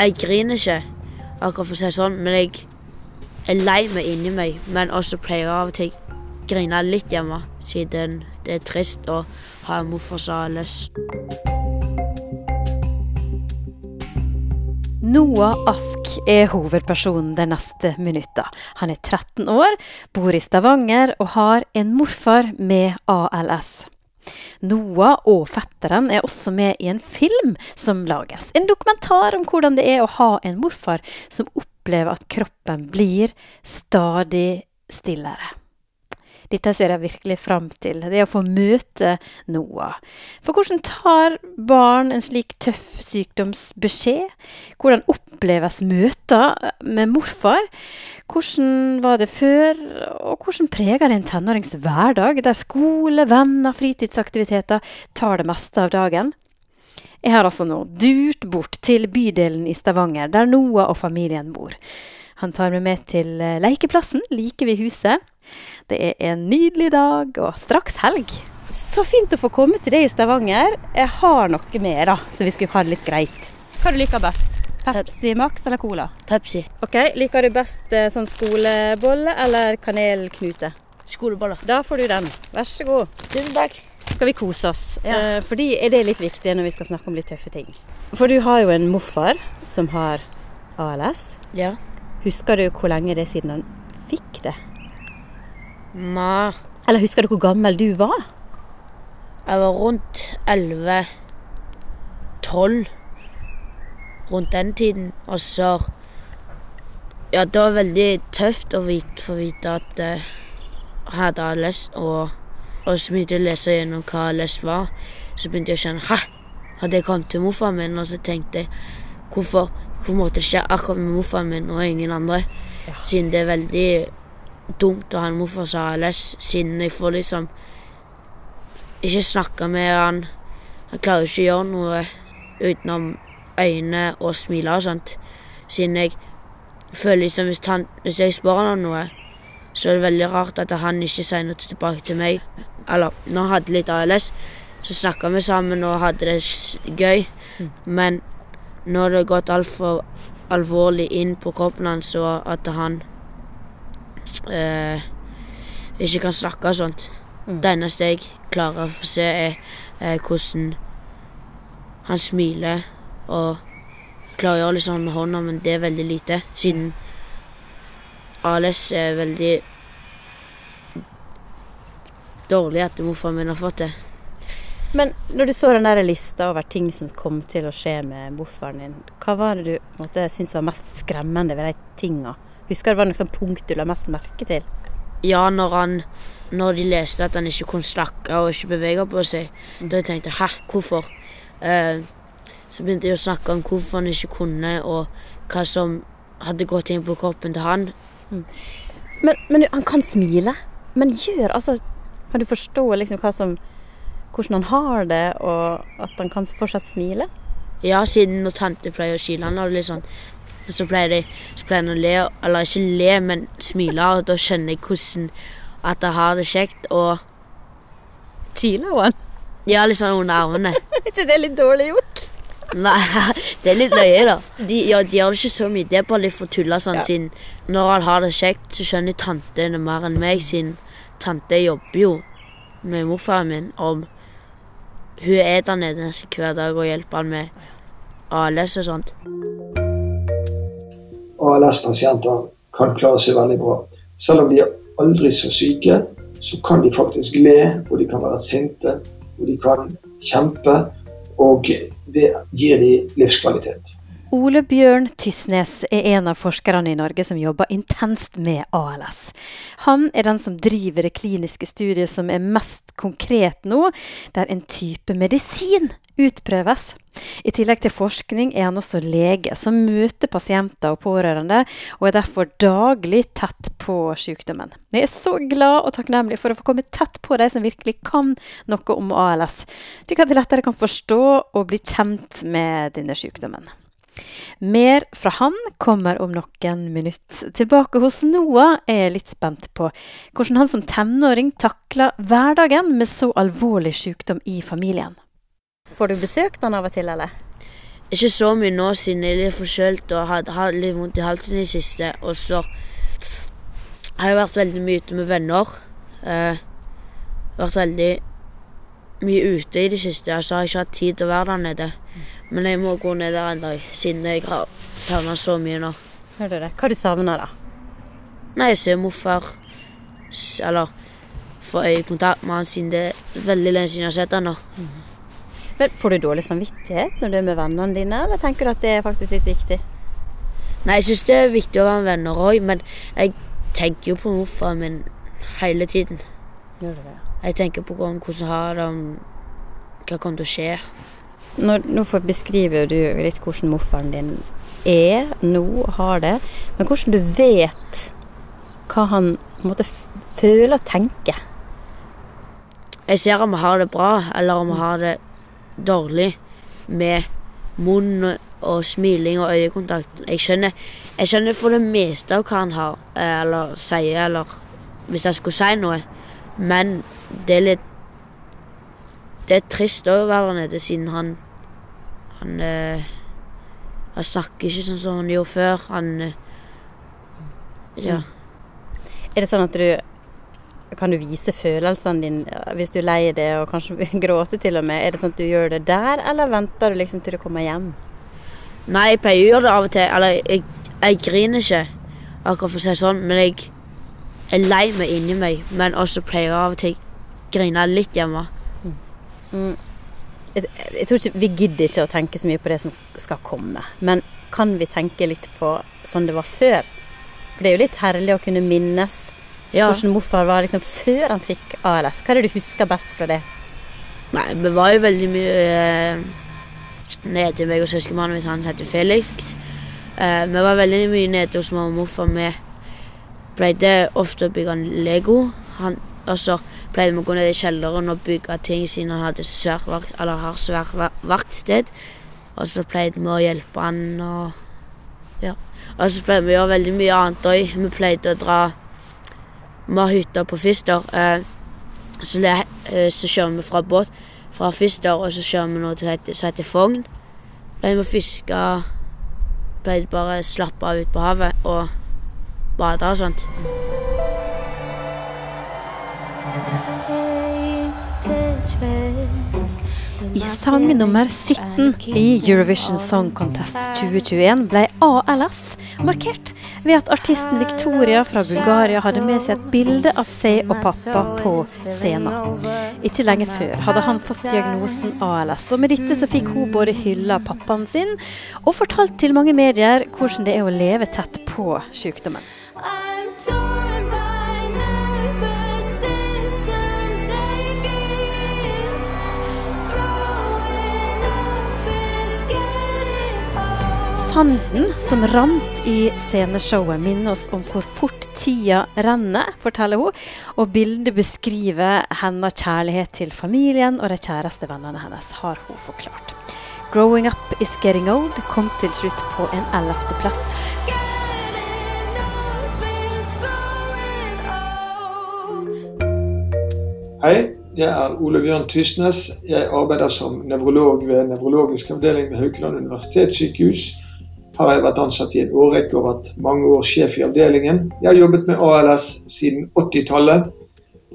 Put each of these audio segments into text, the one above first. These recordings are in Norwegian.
Jeg griner ikke, akkurat for å si det sånn, men jeg er lei meg inni meg. Men også pleier jeg av og til grine litt hjemme, siden det er trist å ha en morfar som har lyst. Noah Ask er hovedpersonen de neste minutta. Han er 13 år, bor i Stavanger og har en morfar med ALS. Noah og fetteren er også med i en film som lages. En dokumentar om hvordan det er å ha en morfar som opplever at kroppen blir stadig stillere. Dette ser jeg virkelig fram til, det å få møte Noah. For hvordan tar barn en slik tøff sykdomsbeskjed? Hvordan oppleves møter med morfar? Hvordan var det før, og hvordan preger det en tenårings hverdag, der skole, venner, fritidsaktiviteter tar det meste av dagen? Jeg har altså nå durt bort til bydelen i Stavanger, der Noah og familien bor. Han tar meg med til lekeplassen like ved huset. Det er en nydelig dag og straks helg. Så fint å få komme til deg i Stavanger. Jeg har noe med, da, så vi skulle ha det litt greit. Hva du liker best? Pepsi Max eller Cola? Pepsi. Ok, Liker du best eh, sånn skolebolle eller kanelknute? Skoleboller. Da får du den. Vær så god. Tusen takk. Skal vi kose oss? Ja. Eh, fordi er det litt viktig når vi skal snakke om litt tøffe ting. For du har jo en morfar som har ALS. Ja. Husker du hvor lenge det er siden han fikk det? Nei. Eller husker du hvor gammel du var? Jeg var rundt 11 12 Rundt den tiden. Og så Ja, det var veldig tøft å vite, få vite at jeg han hadde ALS, og, og så begynte jeg å lese gjennom hva ALS var. Så begynte jeg å kjenne Hæ? Hadde jeg kommet til morfaren min? Og så tenkte jeg hvorfor, hvorfor måtte det skje akkurat med morfaren min og ingen andre? Ja. Siden det er veldig dumt å ha en morfar som har ALS, siden jeg får liksom ikke snakke med han. Han klarer ikke å gjøre noe utenom øyne og smile og sånt. Siden jeg føler liksom hvis, han, hvis jeg spør han om noe, så er det veldig rart at han ikke sier noe tilbake til meg. Eller når han hadde litt ALS, så snakka vi sammen og hadde det gøy. Men nå har det gått altfor alvorlig inn på kroppen hans, og at han eh, ikke kan snakke og sånt. Mm. Det eneste jeg klarer å få se, er eh, hvordan han smiler og klarer å gjøre litt sånn med hånda, men det er veldig lite, siden ALS er veldig dårlig at morfaren min har fått det. Men når du så den der lista over ting som kom til å skje med morfaren din, hva var det du måte, syntes var mest skremmende ved de tinga? Husker du det var noe sånn punkt du la mest merke til? Ja, når han Når de leste at han ikke kunne snakke og ikke bevege på seg, da tenkte jeg hæ, hvorfor? Eh, så begynte jeg å snakke om hvorfor han ikke kunne, og hva som hadde gått inn på kroppen til han. Men, men han kan smile. Men gjør altså Kan du forstå liksom hva som hvordan han har det, og at han kan fortsatt smile? Ja, siden når tante pleier å kile han, og sånn, så pleier de så pleier han å le, eller ikke le, men smile, og da skjønner jeg hvordan at jeg har det kjekt, og Kiler han? ja, litt sånn under armene. Er ikke det litt dårlig gjort? Nei, det er litt løye, da. De, ja, de gjør det ikke så mye. Det er bare litt for tulla sånn, Ja. siden når han har det kjekt, så skjønner tante det mer enn meg, siden tante jobber jo med morfaren min, og hun er der nede nesten hver dag og hjelper han med ALS og sånt. ALS-pasienter kan klare seg veldig bra. Selv om de er aldri så syke, så kan de faktisk le, og de kan være sinte, og de kan kjempe. Og det gir de livskvalitet. Ole Bjørn Tysnes er en av forskerne i Norge som jobber intenst med ALS. Han er den som driver det kliniske studiet som er mest konkret nå, der en type medisin utprøves. I tillegg til forskning er han også lege, som møter pasienter og pårørende, og er derfor daglig tett på sykdommen. Vi er så glad og takknemlig for å få komme tett på de som virkelig kan noe om ALS, slik at de lettere kan forstå og bli kjent med denne sykdommen. Mer fra han kommer om noen minutter. Tilbake hos Noah er jeg litt spent på hvordan han som tenåring takler hverdagen med så alvorlig sykdom i familien. Får du besøkt han av og til, eller? ikke så mye nå siden jeg er litt forkjølt og har hatt litt vondt i halsen i det siste. Og så har jeg vært veldig mye ute med venner. Eh, vært veldig mye ute i det siste, og så har jeg ikke hatt tid til å være der nede. Men jeg må gå ned der en dag, siden jeg har savna så mye nå. Hører du det? Hva du savner da? Nei, jeg ser morfar Eller få øyekontakt med han siden det er veldig lenge siden jeg har sett han nå. Men Får du dårlig samvittighet når du er med vennene dine, eller tenker du at det er faktisk litt viktig? Nei, jeg syns det er viktig å være med venner òg, men jeg tenker jo på morfar min hele tiden. Gjør du det? Jeg tenker på hvordan han jeg har det, hva kommer til å skje. Nå, nå beskriver du litt hvordan morfaren din er nå, har det. Men hvordan du vet hva han på en måte føler og tenker. Jeg ser om jeg har det bra, eller om jeg har det dårlig med munn og smiling og øyekontakt. Jeg skjønner, jeg skjønner for det meste av hva han har, eh, eller sier, eller hvis jeg skulle si noe. Men det er litt Det er trist å være der nede, siden han Han, eh, han snakker ikke sånn som han gjorde før. Han eh, Ja. Er det sånn at du kan du vise følelsene dine hvis du er lei det, og kanskje gråte til og med? Er det sånn at du gjør det der, eller venter du liksom til du kommer hjem? Nei, jeg pleier å gjøre det av og til. Eller jeg, jeg griner ikke, akkurat for å si det sånn, men jeg er lei meg inni meg. Men også pleier jeg av og til å grine litt hjemme. Jeg, jeg tror ikke, Vi gidder ikke å tenke så mye på det som skal komme, men kan vi tenke litt på sånn det var før? For det er jo litt herlig å kunne minnes Ja. hvordan morfar var liksom før han fikk ALS. Hva er det du husker best fra det? Nei, vi var jo veldig mye eh, nede meg og søskenmannen min, han heter Felix. Eh, vi var veldig mye nede hos mamma og morfar. Vi pleide ofte å bygge en Lego. Han, og så pleide vi å gå ned i kjelleren og bygge ting siden han hadde svært vakt, eller har svært vaktsted. Og så pleide vi å hjelpe han og ja. Og så pleide vi å gjøre veldig mye annet òg. Vi pleide å dra Vi har hytte på Fister. Eh, så, le, eh, så kjører vi fra båt fra Fister, og så kjører vi noe til som heter Fogn. Pleide vi å fiske. Pleide bare å slappe av ute på havet og bade og sånt. I sang nummer 17 i Eurovision Song Contest 2021 ble ALS markert ved at artisten Victoria fra Bulgaria hadde med seg et bilde av seg og pappa på scenen. Ikke lenge før hadde han fått diagnosen ALS, og med dette så fikk hun både hylla pappaen sin og fortalt til mange medier hvordan det er å leve tett på sykdommen. Old. Som rant i sceneshowet minner oss om hvor fort tida renner, forteller hun. Og bildet beskriver hennes kjærlighet til familien og de kjæreste vennene hennes, har hun forklart. 'Growing Up Is Getting Old' kom til slutt på en ellevteplass. Hei, jeg er Ole Bjørn Tysnes. Jeg arbeider som nevrolog ved nevrologisk avdeling ved Haukeland universitetssykehus. Har jeg vært ansatt i en årrekke og vært mange år sjef i avdelingen. Jeg har jobbet med ALS siden 80-tallet.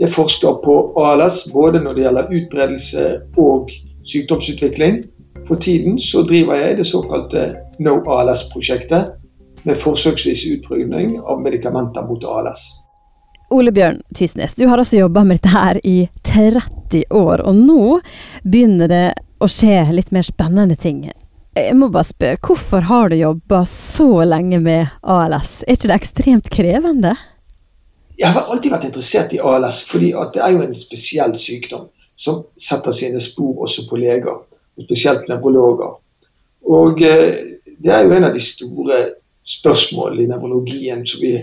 Jeg forsker på ALS både når det gjelder utbredelse og sykdomsutvikling. For tiden så driver jeg det såkalte No ALS-prosjektet med forsøksvis utprøving av medikamenter mot ALS. Ole Bjørn Tysnes, du har altså jobba med dette her i 30 år, og nå begynner det å skje litt mer spennende ting. Jeg må bare spørre, hvorfor har du jobba så lenge med ALS? Er ikke det ekstremt krevende? Jeg har alltid vært interessert i ALS, fordi det er jo en spesiell sykdom som setter sine spor også på leger, og spesielt nevrologer. Og eh, det er jo en av de store spørsmålene i nevrologien som vi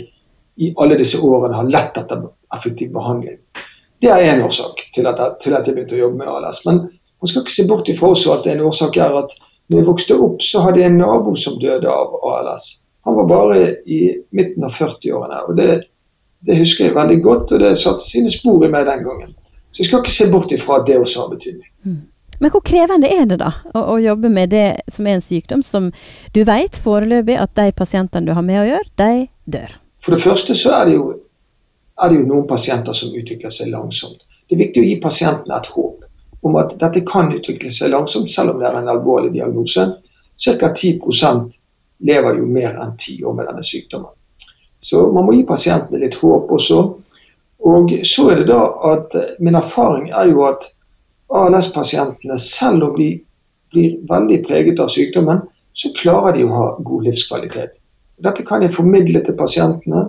i alle disse årene har lett etter effektiv behandling. Det er én årsak til at, jeg, til at jeg begynte å jobbe med ALS. Men man skal ikke se bort ifra også at en årsak er at når jeg vokste opp, så hadde jeg en nabo som døde av ALS. Han var bare i midten av 40-årene. og det det husker jeg veldig godt, og det satte sine spor i meg den gangen. Så jeg skal ikke se bort ifra at det også har betydning. Men hvor krevende er det da å, å jobbe med det som er en sykdom som du vet foreløpig at de pasientene du har med å gjøre, de dør? For det første så er det, jo, er det jo noen pasienter som utvikler seg langsomt. Det er viktig å gi pasientene et håp om at dette kan utvikle seg langsomt, selv om det er en alvorlig diagnose. Ca. 10 lever jo mer enn ti år med denne sykdommen. Så man må gi pasientene litt håp også. Og så er det da at eh, min erfaring er jo at ALS-pasientene, selv om de blir veldig preget av sykdommen, så klarer de å ha god livskvalitet. Dette kan jeg formidle til pasientene,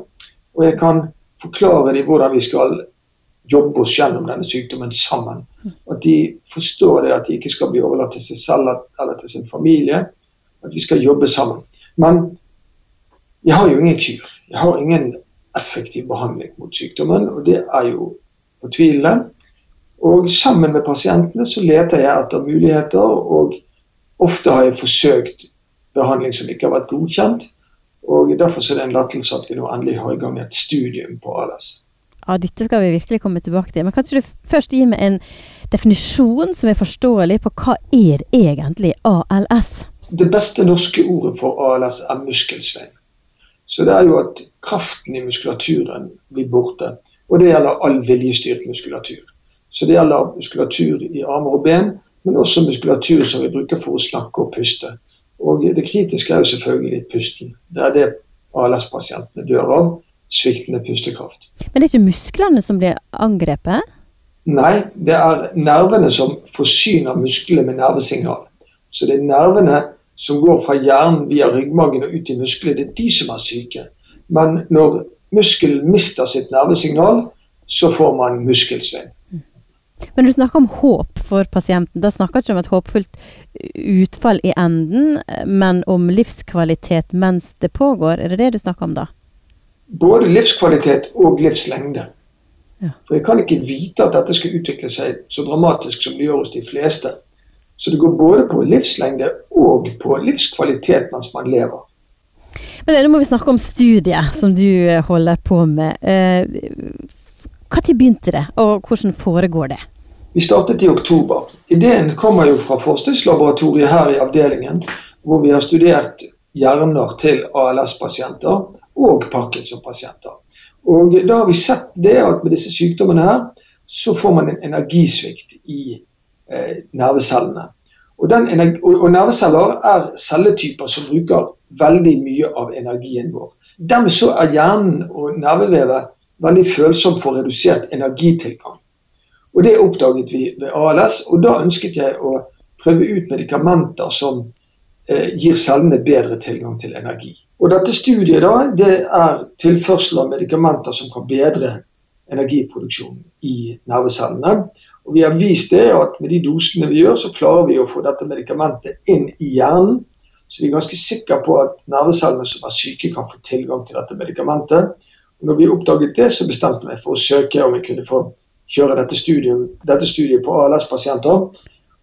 og jeg kan forklare dem hvordan vi skal jobbe oss gjennom denne sykdommen sammen. At de forstår det at de ikke skal bli overlatt til seg selv eller til sin familie. At vi skal jobbe sammen. Men jeg har jo ingen kur. Jeg har ingen effektiv behandling mot sykdommen, og det er jo fortvilende. Og sammen med pasientene så leter jeg etter muligheter, og ofte har jeg forsøkt behandling som ikke har vært godkjent. Og Derfor er det en lettelse at vi nå endelig har i gang et studium på ALS. Ja, dette skal vi virkelig komme tilbake til. Men kan du først gi meg en definisjon som er forståelig på hva er egentlig ALS? Det beste norske ordet for ALS er muskelsvein. Så det er jo at kraften i muskulaturen blir borte. Og det gjelder all viljestyrt muskulatur. Så det gjelder muskulatur i armer og ben, men også muskulatur som vi bruker for å snakke og puste. Og det kritiske er jo selvfølgelig pusten. Det er det ALS-pasientene dør av. Sviktende pustekraft. Men det er ikke musklene som blir angrepet? Nei, det er nervene som forsyner musklene med nervesignal. Så det er nervene som går fra hjernen via ryggmargen og ut i musklene, det er de som er syke. Men når muskelen mister sitt nervesignal, så får man muskelsvinn. Men du snakker om håp for pasienten. Da snakker du ikke om et håpfullt utfall i enden, men om livskvalitet mens det pågår. Er det det du snakker om da? Både livskvalitet og livslengde. For jeg kan ikke vite at dette skal utvikle seg så dramatisk som det gjør hos de fleste. Så det går både på livslengde og på livskvalitet mens man lever. Men nå må vi snakke om studiet som du eh, holder på med. Når begynte det, og hvordan foregår det? Vi startet i oktober. Ideen kommer jo fra forskningslaboratoriet her i avdelingen, hvor vi har studert hjerner til ALS-pasienter og Parkinson-pasienter. Og Da har vi sett det at med disse sykdommene her, så får man en energisvikt i eh, nervecellene. Og, energi, og, og nerveceller er celletyper som bruker veldig mye av energien vår. Dermed så er hjernen og nervevevet veldig følsom for redusert energitilgang. Og Det oppdaget vi ved ALS, og da ønsket jeg å prøve ut medikamenter som eh, gir cellene bedre tilgang til energi. Og Dette studiet da, det er tilførsel av medikamenter som kan bedre energiproduksjonen i nervecellene. Og Vi har vist det at med de dosene vi gjør, så klarer vi å få dette medikamentet inn i hjernen. Så vi er ganske sikre på at nervecellene som er syke, kan få tilgang til dette medikamentet. Og når vi oppdaget det, så bestemte vi for å søke om vi kunne få kjøre dette studiet, dette studiet på ALS-pasienter.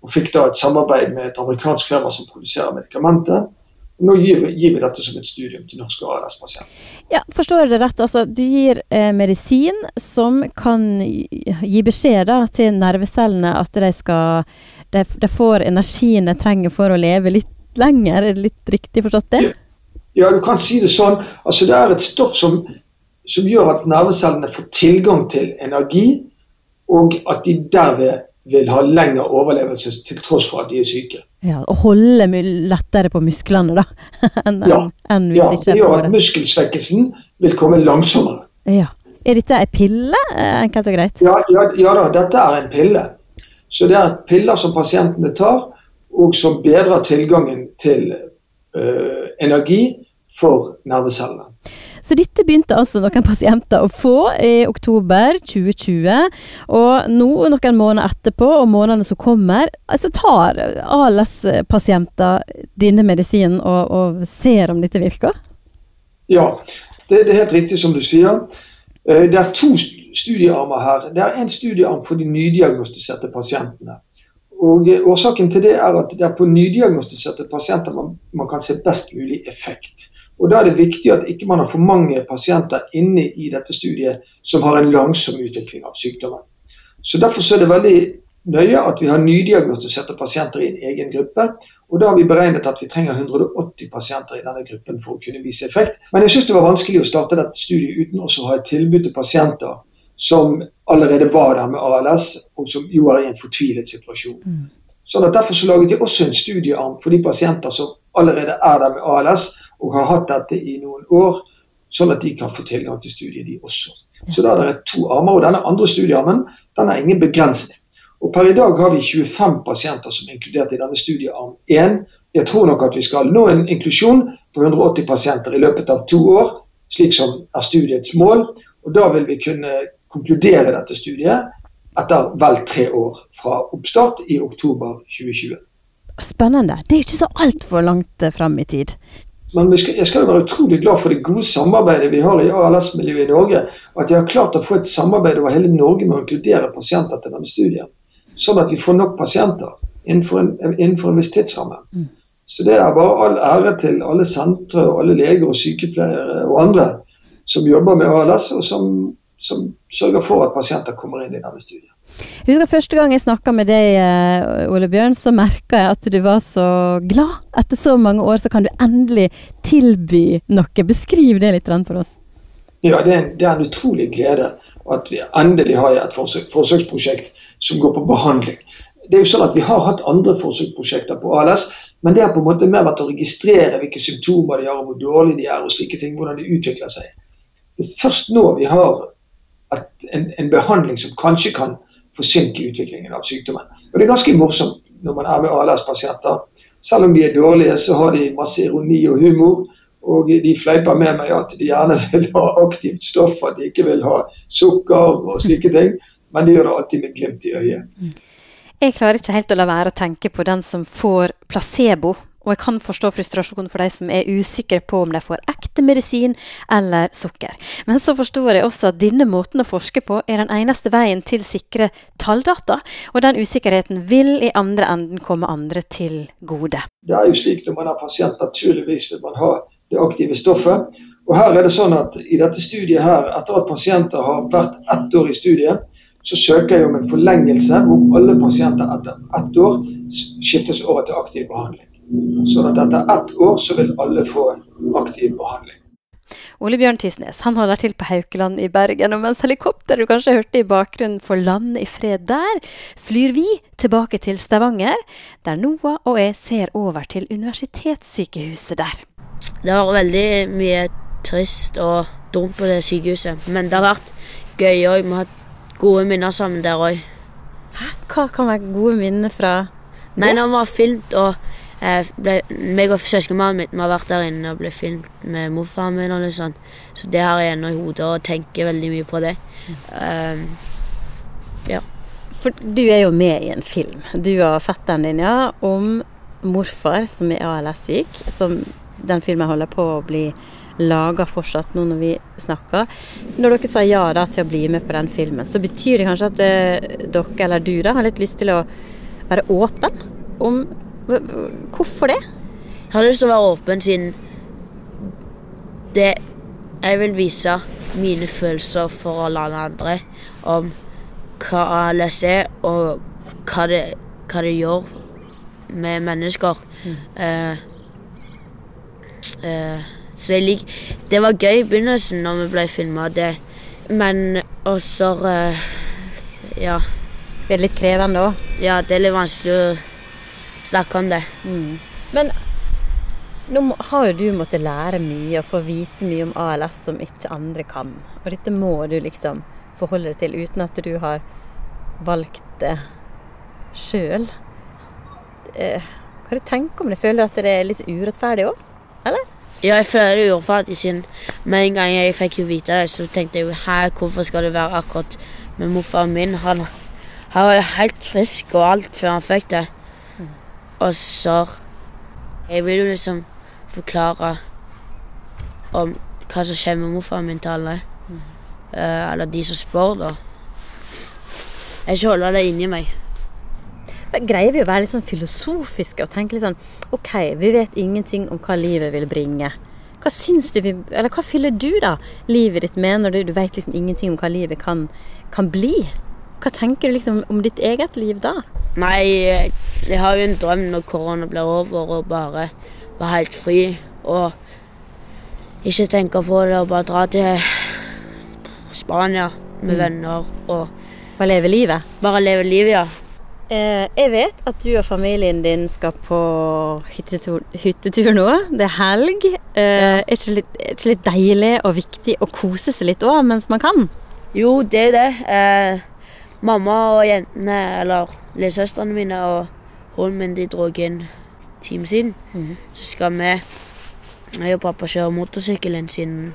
Og fikk da et samarbeid med et amerikansk firma som produserer medikamentet. Nå gir gir vi dette som et studium til norske ALS-pasienter. Ja, Forstår jeg det rett? Altså, du gir eh, medisin som kan gi beskjed da, til nervecellene at de, skal, de, de får energien de trenger for å leve litt lenger. Er det litt riktig forstått det? Ja, du kan si det sånn. Altså Det er et stoff som, som gjør at nervecellene får tilgang til energi, og at de derved vil ha lengre overlevelse til tross for at de er syke. Ja, Og holde lettere på musklene, da. enn Ja. en hvis Ja, ikke det gjør at muskelsvekkelsen vil komme langsommere. Ja. Er dette en pille, eh, enkelt og greit? Ja, ja, ja da, dette er en pille. Så det er piller som pasientene tar, og som bedrer tilgangen til ø, energi for nervecellene. Så dette begynte altså noen pasienter å få i oktober 2020. Og nå, noen måneder etterpå, og månedene som kommer, altså tar ALS-pasienter denne medisinen og, og ser om dette virker? Ja, det, det er helt riktig som du sier. Eh, Det er to studiearmer her. Det er en studiearm for de nydiagnostiserte pasientene. Og eh, Årsaken til det er at det er på nydiagnostiserte pasienter man, man kan se best mulig effekt. Og Da er det viktig at ikke man har for mange pasienter inne i dette studiet som har en langsom utvikling av sykdommen. Så Derfor så er det veldig nøye at vi har nydiagnostiserte pasienter i en egen gruppe. Og da har vi beregnet at vi trenger 180 pasienter i denne gruppen for å kunne vise effekt. Men jeg syns det var vanskelig å starte dette studiet uten også å ha et tilbud til pasienter som allerede var der med ALS, og som jo er i en fortvilet situasjon. Sånn at Derfor så laget de også en studiearm for de pasienter som allerede er der med ALS og har hatt dette i noen år, sånn at de kan få tilgang til studiet, de også. Så da er det to armer, og denne andre studiearmen den har ingen begrensning. Og Per i dag har vi 25 pasienter som er inkludert i denne studiearm 1. Jeg tror nok at vi skal nå en inklusjon på 180 pasienter i løpet av to år, slik som er studiets mål. Og Da vil vi kunne konkludere dette studiet etter vel tre år fra oppstart i oktober 2020. Spennende. Det er jo ikke så altfor langt frem i tid. Men skal, jeg skal jo være utrolig glad for det gode samarbeidet vi har i ALS-miljøet i Norge. At jeg har klart å få et samarbeid over hele Norge med å inkludere pasienter til denne studien. Sånn at vi får nok pasienter innenfor en, innenfor en viss tidsramme. Så det er bare all ære til alle sentre, og alle leger og sykepleiere og andre som jobber med ALS, og som, som sørger for at pasienter kommer inn i denne studien. Jeg husker første gang jeg snakka med deg, eh, Ole Bjørn, så merka jeg at du var så glad. Etter så mange år så kan du endelig tilby noe. Beskriv det litt for oss. Ja, det er, en, det er en utrolig glede at vi endelig har et forsøk, forsøksprosjekt som går på behandling. Det er jo sånn at Vi har hatt andre forsøksprosjekter på ALS, men det har på en måte mer vært å registrere hvilke symptomer de har, hvor dårlige de er, og slike ting, hvordan de utvikler seg. Det er først nå vi har en, en behandling som kanskje kan forsinke utviklingen av sykdommen. Og Det er ganske morsomt når man er med ALS-pasienter. Selv om de er dårlige, så har de masse ironi og humor. Og de fleiper med meg at de gjerne vil ha aktivt stoff, at de ikke vil ha sukker og slike ting. Men de gjør det alltid med glimt i øyet. Jeg klarer ikke helt å la være å tenke på den som får placebo. Og jeg kan forstå frustrasjonen for de som er usikre på om de får ekte medisin eller sukker. Men så forstår jeg også at denne måten å forske på er den eneste veien til sikre talldata, og den usikkerheten vil i andre enden komme andre til gode. Det er jo slik når man er pasient, naturligvis vil man ha det aktive stoffet. Og her er det sånn at I dette studiet her, etter at pasienter har vært ett år i studiet, så søker jeg om en forlengelse hvor alle pasienter etter ett år skiftes over til aktiv behandling. Sånn at etter ett år så vil alle få aktiv behandling. Ole Bjørn Tysnes han holder til på Haukeland i Bergen, og mens helikopteret du kanskje hørte i bakgrunnen får lande i fred der, flyr vi tilbake til Stavanger, der Noah og jeg ser over til universitetssykehuset der. Det var veldig mye trist og dumt på det sykehuset, men det har vært gøy òg. Vi har hatt gode minner sammen der òg. Hva kan være gode minner fra Nei, når vi har filmt og ble, meg og søskenmannen vi har vært der inne og ble filmet med morfaren min og litt sånn. Så det har jeg ennå i hodet og tenker veldig mye på det. Um, For du er jo med i en film, du og fetteren din, ja, om morfar som er ALS-syk. Som den filmen holder på å bli laga fortsatt nå når vi snakker. Når dere sa ja da til å bli med på den filmen, så betyr det kanskje at eh, dere, eller du, da, har litt lyst til å være åpen om Hvorfor det? Jeg har lyst til å være åpen siden det Jeg vil vise mine følelser for alle andre om hva ALS er, og hva det, hva det gjør med mennesker. Mm. Uh, uh, så jeg lik, Det var gøy i begynnelsen når vi ble filma, det. Men også uh, Ja. Det er litt krevende òg. Ja, det er litt vanskelig å snakke om det. Men nå har jo du måttet lære mye og få vite mye om ALS som ikke andre kan. Og dette må du liksom forholde deg til uten at du har valgt det sjøl. Eh, hva du tenker om det? Føler du at det er litt urettferdig òg? Eller? Ja, jeg føler det urettferdig siden med en gang jeg fikk jo vite det, så tenkte jeg jo her, hvorfor skal det være akkurat med morfaren min? Han, han var jo helt frisk og alt før han fikk det. Og så Jeg vil jo liksom forklare om hva som skjer med morfaren min til alle. Uh, eller de som spør, da. Jeg ikke holder det inni meg. Men Greier vi å være litt sånn filosofiske og tenke litt sånn OK, vi vet ingenting om hva livet vil bringe. Hva syns du vi Eller hva fyller du da livet ditt med når du, du vet liksom ingenting om hva livet kan, kan bli? Hva tenker du liksom om ditt eget liv da? Nei, jeg har jo en drøm når korona blir over, og bare være helt fri. Og ikke tenke på det, og bare dra til Spania med venner og Bare leve livet? bare leve livet, ja. Eh, jeg vet at du og familien din skal på hyttetur, hyttetur nå. Det er helg. Eh, er, ikke litt, er ikke litt deilig og viktig å kose seg litt òg mens man kan? Jo, det er det. Eh, mamma og jentene, eller lillesøstrene mine og hunden min, de dro inn time siden. Så skal vi, jeg og pappa, kjøre motorsykkelen siden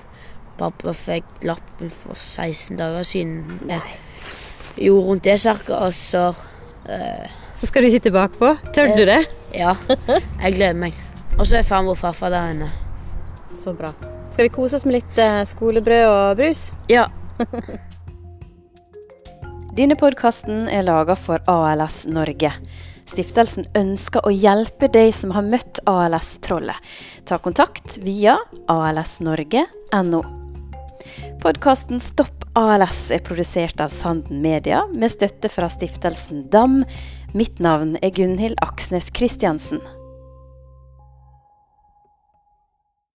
pappa fikk lappen for 16 dager siden. Nei. jo, rundt det cirka, og så eh, Så skal du sitte bakpå. Tør du det? Ja, jeg gleder meg. Og så er farmor og farfar der inne. Så bra. Skal vi kose oss med litt eh, skolebrød og brus? Ja. Denne podkasten er laga for ALS Norge. Stiftelsen ønsker å hjelpe de som har møtt ALS-trollet. Ta kontakt via alsnorge.no. Podkasten Stopp ALS er produsert av Sanden Media med støtte fra stiftelsen DAM. Mitt navn er Gunhild Aksnes Kristiansen.